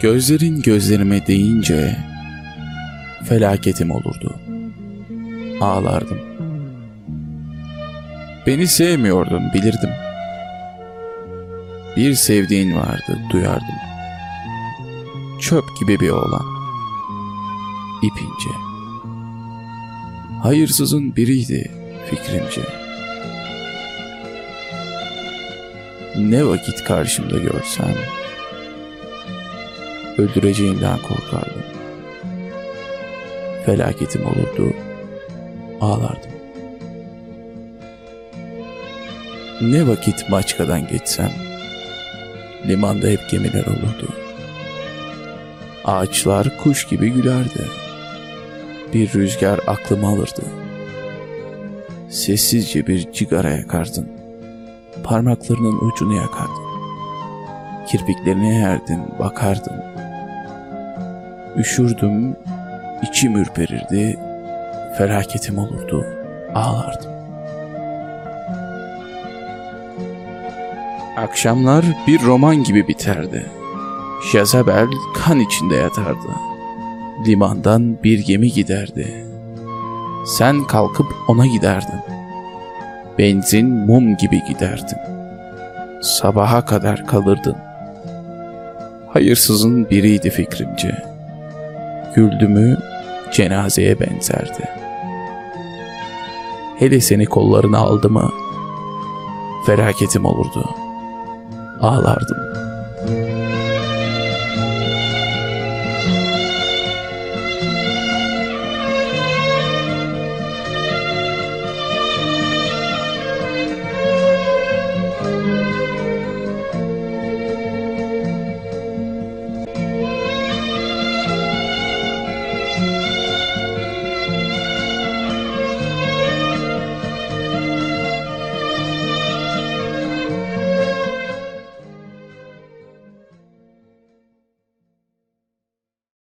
Gözlerin gözlerime değince felaketim olurdu. Ağlardım. Beni sevmiyordun bilirdim. Bir sevdiğin vardı duyardım. Çöp gibi bir oğlan. İpince. Hayırsızın biriydi fikrimce. Ne vakit karşımda görsem öldüreceğinden korkardım. Felaketim olurdu, ağlardım. Ne vakit Maçka'dan geçsem, limanda hep gemiler olurdu. Ağaçlar kuş gibi gülerdi. Bir rüzgar aklımı alırdı. Sessizce bir cigara yakardın. Parmaklarının ucunu yakardın. Kirpiklerini yerdin, bakardın. Üşürdüm, içim ürperirdi, felaketim olurdu, ağlardım. Akşamlar bir roman gibi biterdi. Jezebel kan içinde yatardı. Limandan bir gemi giderdi. Sen kalkıp ona giderdin. Benzin mum gibi giderdin. Sabaha kadar kalırdın. Hayırsızın biriydi fikrimce. Güldü cenazeye benzerdi. Hele seni kollarına aldı mı felaketim olurdu. Ağlardım.